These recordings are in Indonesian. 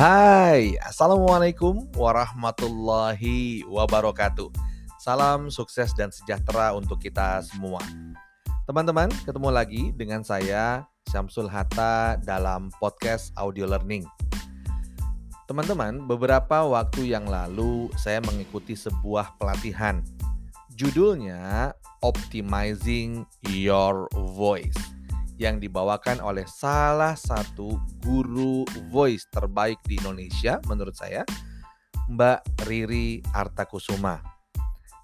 Hai, Assalamualaikum warahmatullahi wabarakatuh. Salam sukses dan sejahtera untuk kita semua. Teman-teman, ketemu lagi dengan saya Syamsul Hatta dalam podcast audio learning. Teman-teman, beberapa waktu yang lalu saya mengikuti sebuah pelatihan. Judulnya Optimizing Your Voice yang dibawakan oleh salah satu guru voice terbaik di Indonesia menurut saya, Mbak Riri Artakusuma.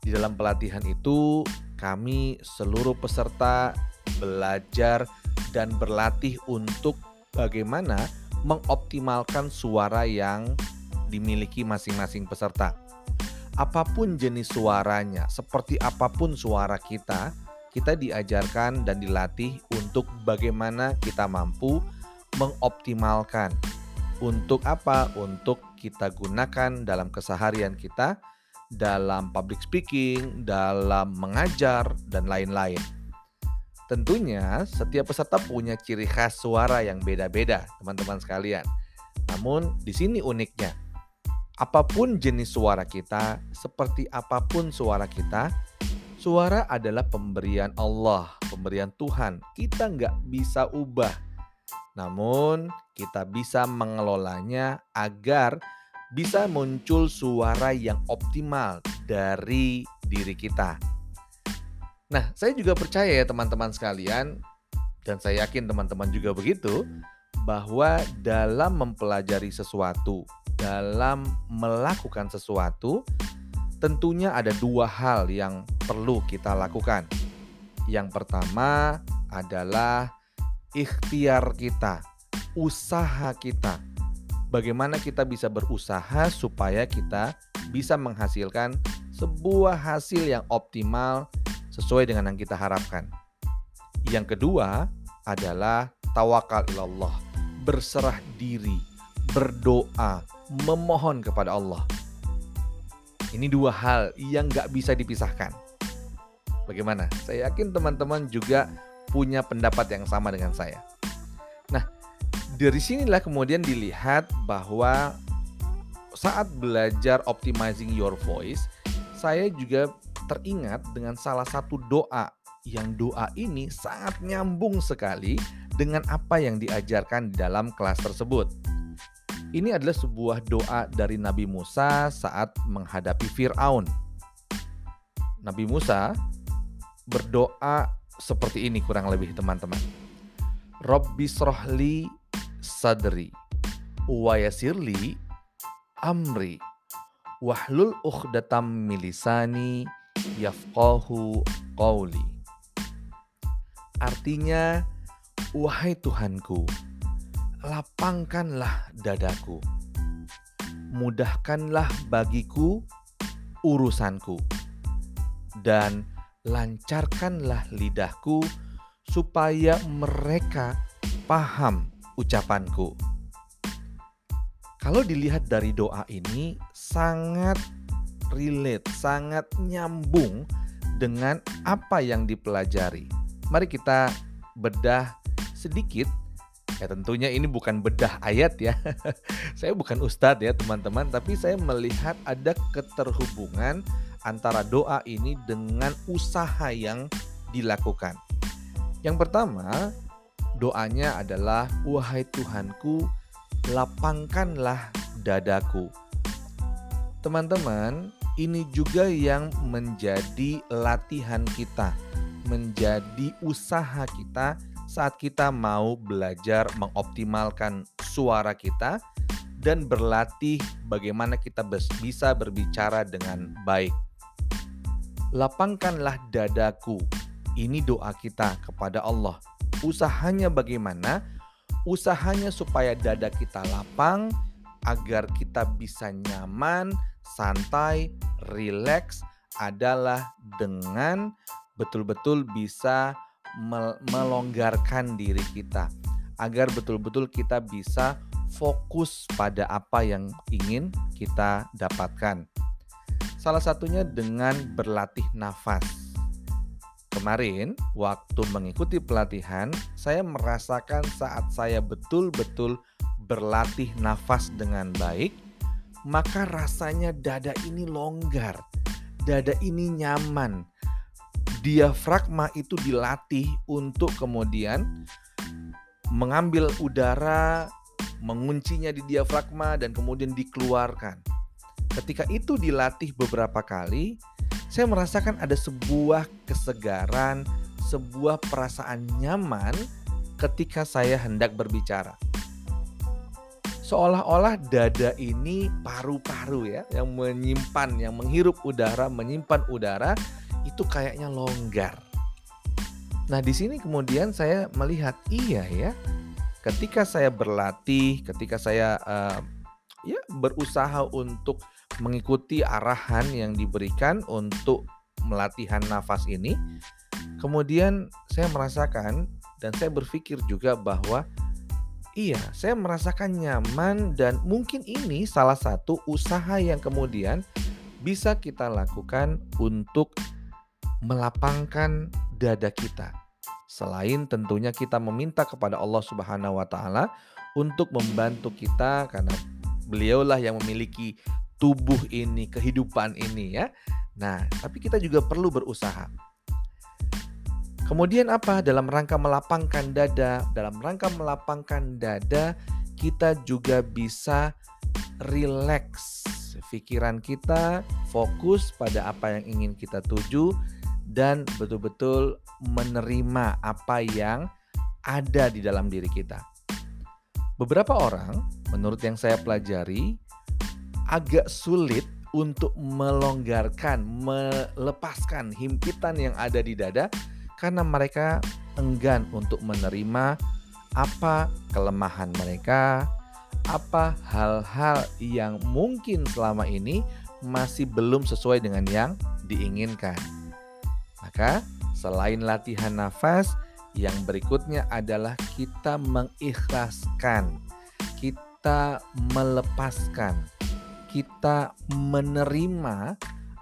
Di dalam pelatihan itu, kami seluruh peserta belajar dan berlatih untuk bagaimana mengoptimalkan suara yang dimiliki masing-masing peserta. Apa pun jenis suaranya, seperti apa pun suara kita, kita diajarkan dan dilatih untuk bagaimana kita mampu mengoptimalkan. Untuk apa? Untuk kita gunakan dalam keseharian kita, dalam public speaking, dalam mengajar, dan lain-lain. Tentunya, setiap peserta punya ciri khas suara yang beda-beda, teman-teman sekalian. Namun, di sini uniknya, apa pun jenis suara kita, seperti apa pun suara kita, Suara adalah pemberian Allah, pemberian Tuhan. Kita nggak bisa ubah. Namun, kita bisa mengelolanya agar bisa muncul suara yang optimal dari diri kita. Nah, saya juga percaya ya teman-teman sekalian, dan saya yakin teman-teman juga begitu, bahwa dalam mempelajari sesuatu, dalam melakukan sesuatu, tentunya ada dua hal yang perlu kita lakukan. Yang pertama adalah ikhtiar kita, usaha kita. Bagaimana kita bisa berusaha supaya kita bisa menghasilkan sebuah hasil yang optimal sesuai dengan yang kita harapkan. Yang kedua adalah tawakal ilallah, berserah diri, berdoa, memohon kepada Allah. Ini dua hal yang nggak bisa dipisahkan. Bagaimana? Saya yakin teman-teman juga punya pendapat yang sama dengan saya. Nah, dari sinilah kemudian dilihat bahwa saat belajar optimizing your voice, saya juga teringat dengan salah satu doa yang doa ini sangat nyambung sekali dengan apa yang diajarkan di dalam kelas tersebut. Ini adalah sebuah doa dari Nabi Musa saat menghadapi Firaun. Nabi Musa berdoa seperti ini kurang lebih teman-teman. Robbi srohli sadri wa yasirli amri wahlul ukhdatam milisani yafqahu qawli. Artinya, wahai Tuhanku, lapangkanlah dadaku. Mudahkanlah bagiku urusanku. Dan lancarkanlah lidahku supaya mereka paham ucapanku. Kalau dilihat dari doa ini sangat relate, sangat nyambung dengan apa yang dipelajari. Mari kita bedah sedikit Ya tentunya ini bukan bedah ayat ya. saya bukan ustadz ya teman-teman, tapi saya melihat ada keterhubungan antara doa ini dengan usaha yang dilakukan. Yang pertama, doanya adalah wahai Tuhanku, lapangkanlah dadaku. Teman-teman, ini juga yang menjadi latihan kita, menjadi usaha kita saat kita mau belajar mengoptimalkan suara kita dan berlatih bagaimana kita bisa berbicara dengan baik. Lapangkanlah dadaku. Ini doa kita kepada Allah. Usahanya bagaimana? Usahanya supaya dada kita lapang agar kita bisa nyaman, santai, rileks adalah dengan betul-betul bisa melonggarkan diri kita agar betul-betul kita bisa fokus pada apa yang ingin kita dapatkan. Salah satunya dengan berlatih nafas. Kemarin, waktu mengikuti pelatihan, saya merasakan saat saya betul-betul berlatih nafas dengan baik, maka rasanya dada ini longgar, dada ini nyaman. Diafragma itu dilatih untuk kemudian mengambil udara, menguncinya di diafragma dan kemudian dikeluarkan. Ketika itu dilatih beberapa kali, saya merasakan ada sebuah kesegaran, sebuah perasaan nyaman ketika saya hendak berbicara. Seolah-olah dada ini paru-paru ya, yang menyimpan, yang menghirup udara, menyimpan udara, itu kayaknya longgar. Nah, di sini kemudian saya melihat iya ya. Ketika saya berlatih, ketika saya uh, ya berusaha untuk mengikuti arahan yang diberikan untuk melatihan nafas ini, kemudian saya merasakan dan saya berpikir juga bahwa iya, saya merasakan nyaman dan mungkin ini salah satu usaha yang kemudian bisa kita lakukan untuk melapangkan dada kita. Selain tentunya kita meminta kepada Allah Subhanahu wa taala untuk membantu kita karena beliaulah yang memiliki tubuh ini, kehidupan ini ya. Nah, tapi kita juga perlu berusaha. Kemudian apa? Dalam rangka melapangkan dada, dalam rangka melapangkan dada, kita juga bisa rileks pikiran kita, fokus pada apa yang ingin kita tuju dan betul-betul menerima apa yang ada di dalam diri kita. Beberapa orang, menurut yang saya pelajari, agak sulit untuk melonggarkan, melepaskan himpitan yang ada di dada karena mereka enggan untuk menerima apa kelemahan mereka, apa hal-hal yang mungkin selama ini masih belum sesuai dengan yang diinginkan. Maka, selain latihan nafas, yang berikutnya adalah kita mengikhlaskan, kita melepaskan, kita menerima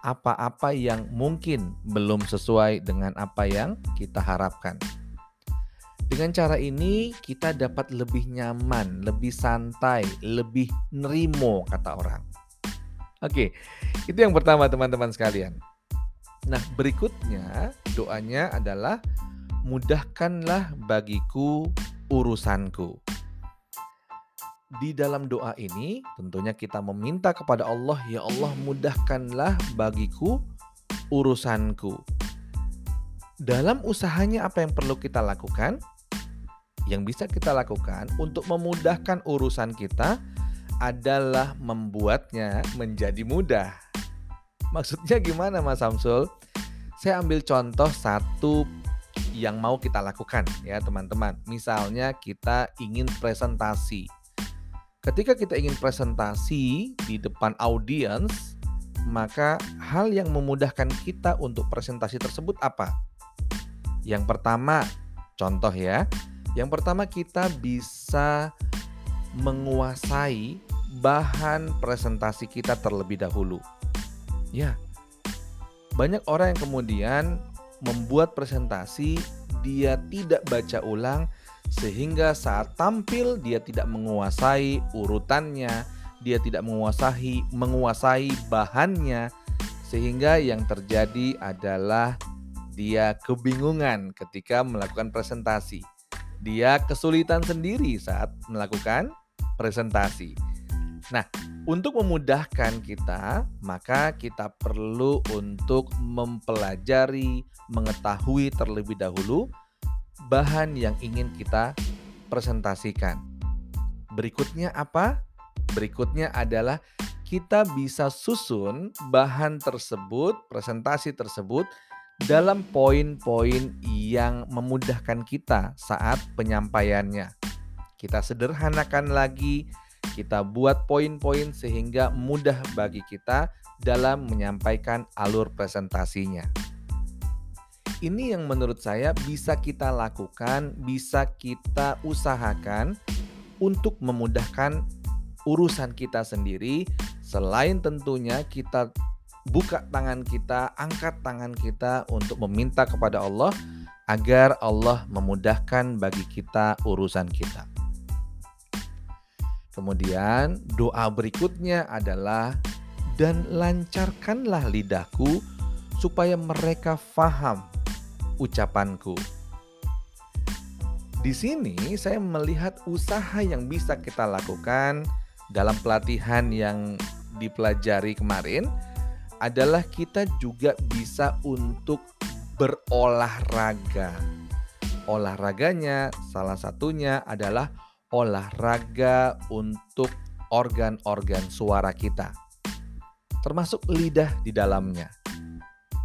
apa-apa yang mungkin belum sesuai dengan apa yang kita harapkan. Dengan cara ini kita dapat lebih nyaman, lebih santai, lebih nerimo kata orang. Oke, itu yang pertama teman-teman sekalian. Nah, berikutnya doanya adalah mudahkanlah bagiku urusanku di dalam doa ini tentunya kita meminta kepada Allah, ya Allah mudahkanlah bagiku urusanku. Dalam usahanya apa yang perlu kita lakukan? Yang bisa kita lakukan untuk memudahkan urusan kita adalah membuatnya menjadi mudah. Maksudnya gimana Mas Samsul? Saya ambil contoh satu yang mau kita lakukan ya teman-teman. Misalnya kita ingin presentasi Ketika kita ingin presentasi di depan audiens, maka hal yang memudahkan kita untuk presentasi tersebut apa? Yang pertama, contoh ya. Yang pertama kita bisa menguasai bahan presentasi kita terlebih dahulu. Ya. Banyak orang yang kemudian membuat presentasi dia tidak baca ulang sehingga saat tampil dia tidak menguasai urutannya, dia tidak menguasai menguasai bahannya sehingga yang terjadi adalah dia kebingungan ketika melakukan presentasi. Dia kesulitan sendiri saat melakukan presentasi. Nah, untuk memudahkan kita, maka kita perlu untuk mempelajari, mengetahui terlebih dahulu bahan yang ingin kita presentasikan. Berikutnya apa? Berikutnya adalah kita bisa susun bahan tersebut, presentasi tersebut dalam poin-poin yang memudahkan kita saat penyampaiannya. Kita sederhanakan lagi, kita buat poin-poin sehingga mudah bagi kita dalam menyampaikan alur presentasinya ini yang menurut saya bisa kita lakukan, bisa kita usahakan untuk memudahkan urusan kita sendiri. Selain tentunya kita buka tangan kita, angkat tangan kita untuk meminta kepada Allah agar Allah memudahkan bagi kita urusan kita. Kemudian doa berikutnya adalah dan lancarkanlah lidahku supaya mereka faham ucapanku. Di sini saya melihat usaha yang bisa kita lakukan dalam pelatihan yang dipelajari kemarin adalah kita juga bisa untuk berolahraga. Olahraganya salah satunya adalah olahraga untuk organ-organ suara kita, termasuk lidah di dalamnya.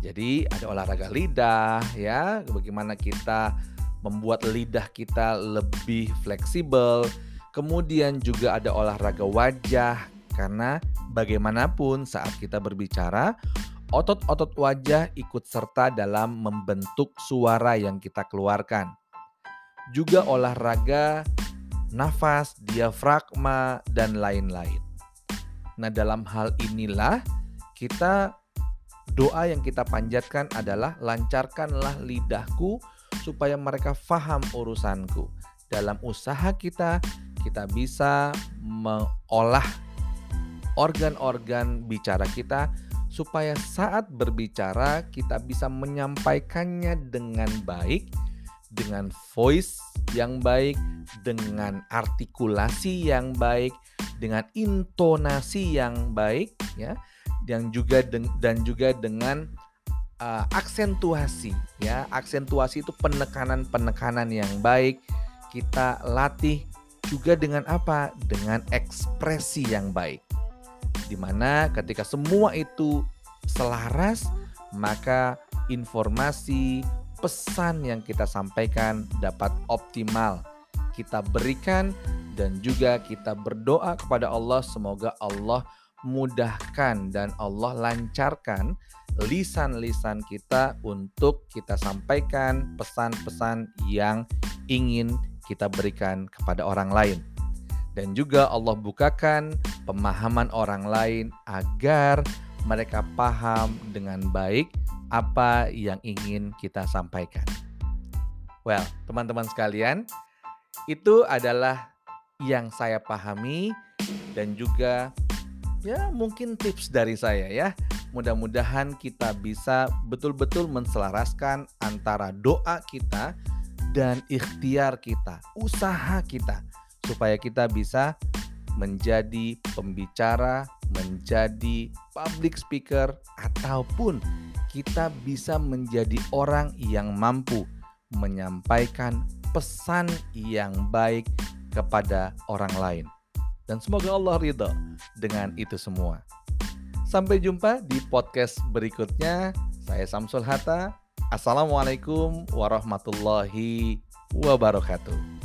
Jadi ada olahraga lidah ya, bagaimana kita membuat lidah kita lebih fleksibel. Kemudian juga ada olahraga wajah karena bagaimanapun saat kita berbicara, otot-otot wajah ikut serta dalam membentuk suara yang kita keluarkan. Juga olahraga nafas, diafragma, dan lain-lain. Nah, dalam hal inilah kita doa yang kita panjatkan adalah lancarkanlah lidahku supaya mereka faham urusanku. Dalam usaha kita, kita bisa mengolah organ-organ bicara kita supaya saat berbicara kita bisa menyampaikannya dengan baik, dengan voice yang baik, dengan artikulasi yang baik, dengan intonasi yang baik ya, dan juga dan juga dengan uh, aksentuasi ya. Aksentuasi itu penekanan-penekanan yang baik. Kita latih juga dengan apa? Dengan ekspresi yang baik. Di mana ketika semua itu selaras, maka informasi, pesan yang kita sampaikan dapat optimal kita berikan dan juga kita berdoa kepada Allah semoga Allah mudahkan dan Allah lancarkan lisan-lisan kita untuk kita sampaikan pesan-pesan yang ingin kita berikan kepada orang lain. Dan juga Allah bukakan pemahaman orang lain agar mereka paham dengan baik apa yang ingin kita sampaikan. Well, teman-teman sekalian, itu adalah yang saya pahami dan juga ya mungkin tips dari saya ya. Mudah-mudahan kita bisa betul-betul menselaraskan antara doa kita dan ikhtiar kita, usaha kita supaya kita bisa menjadi pembicara, menjadi public speaker ataupun kita bisa menjadi orang yang mampu menyampaikan pesan yang baik kepada orang lain. Dan semoga Allah ridho dengan itu semua. Sampai jumpa di podcast berikutnya. Saya Samsul Hatta. Assalamualaikum warahmatullahi wabarakatuh.